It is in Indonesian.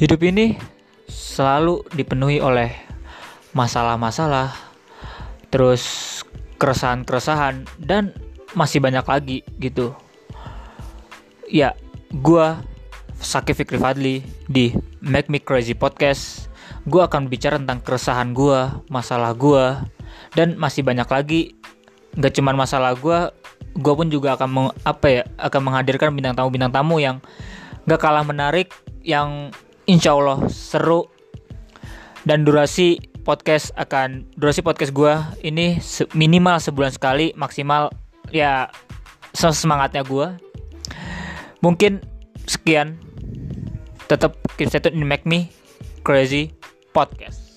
Hidup ini selalu dipenuhi oleh masalah-masalah, terus keresahan-keresahan dan masih banyak lagi gitu. Ya, gua Sakif Fikri Fadli di Make Me Crazy Podcast. Gua akan bicara tentang keresahan gua, masalah gua, dan masih banyak lagi. Gak cuman masalah gua, gua pun juga akan meng, apa ya, akan menghadirkan bintang tamu-bintang tamu yang gak kalah menarik, yang insya Allah seru. Dan durasi podcast akan durasi podcast gue ini minimal sebulan sekali maksimal ya semangatnya gue mungkin sekian. Tetap keep stay in make me crazy podcast